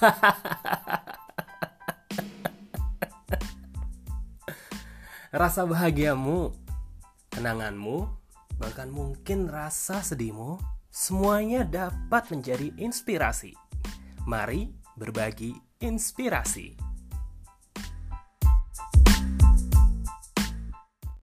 Rasa bahagiamu, kenanganmu, bahkan mungkin rasa sedihmu, semuanya dapat menjadi inspirasi. Mari berbagi inspirasi.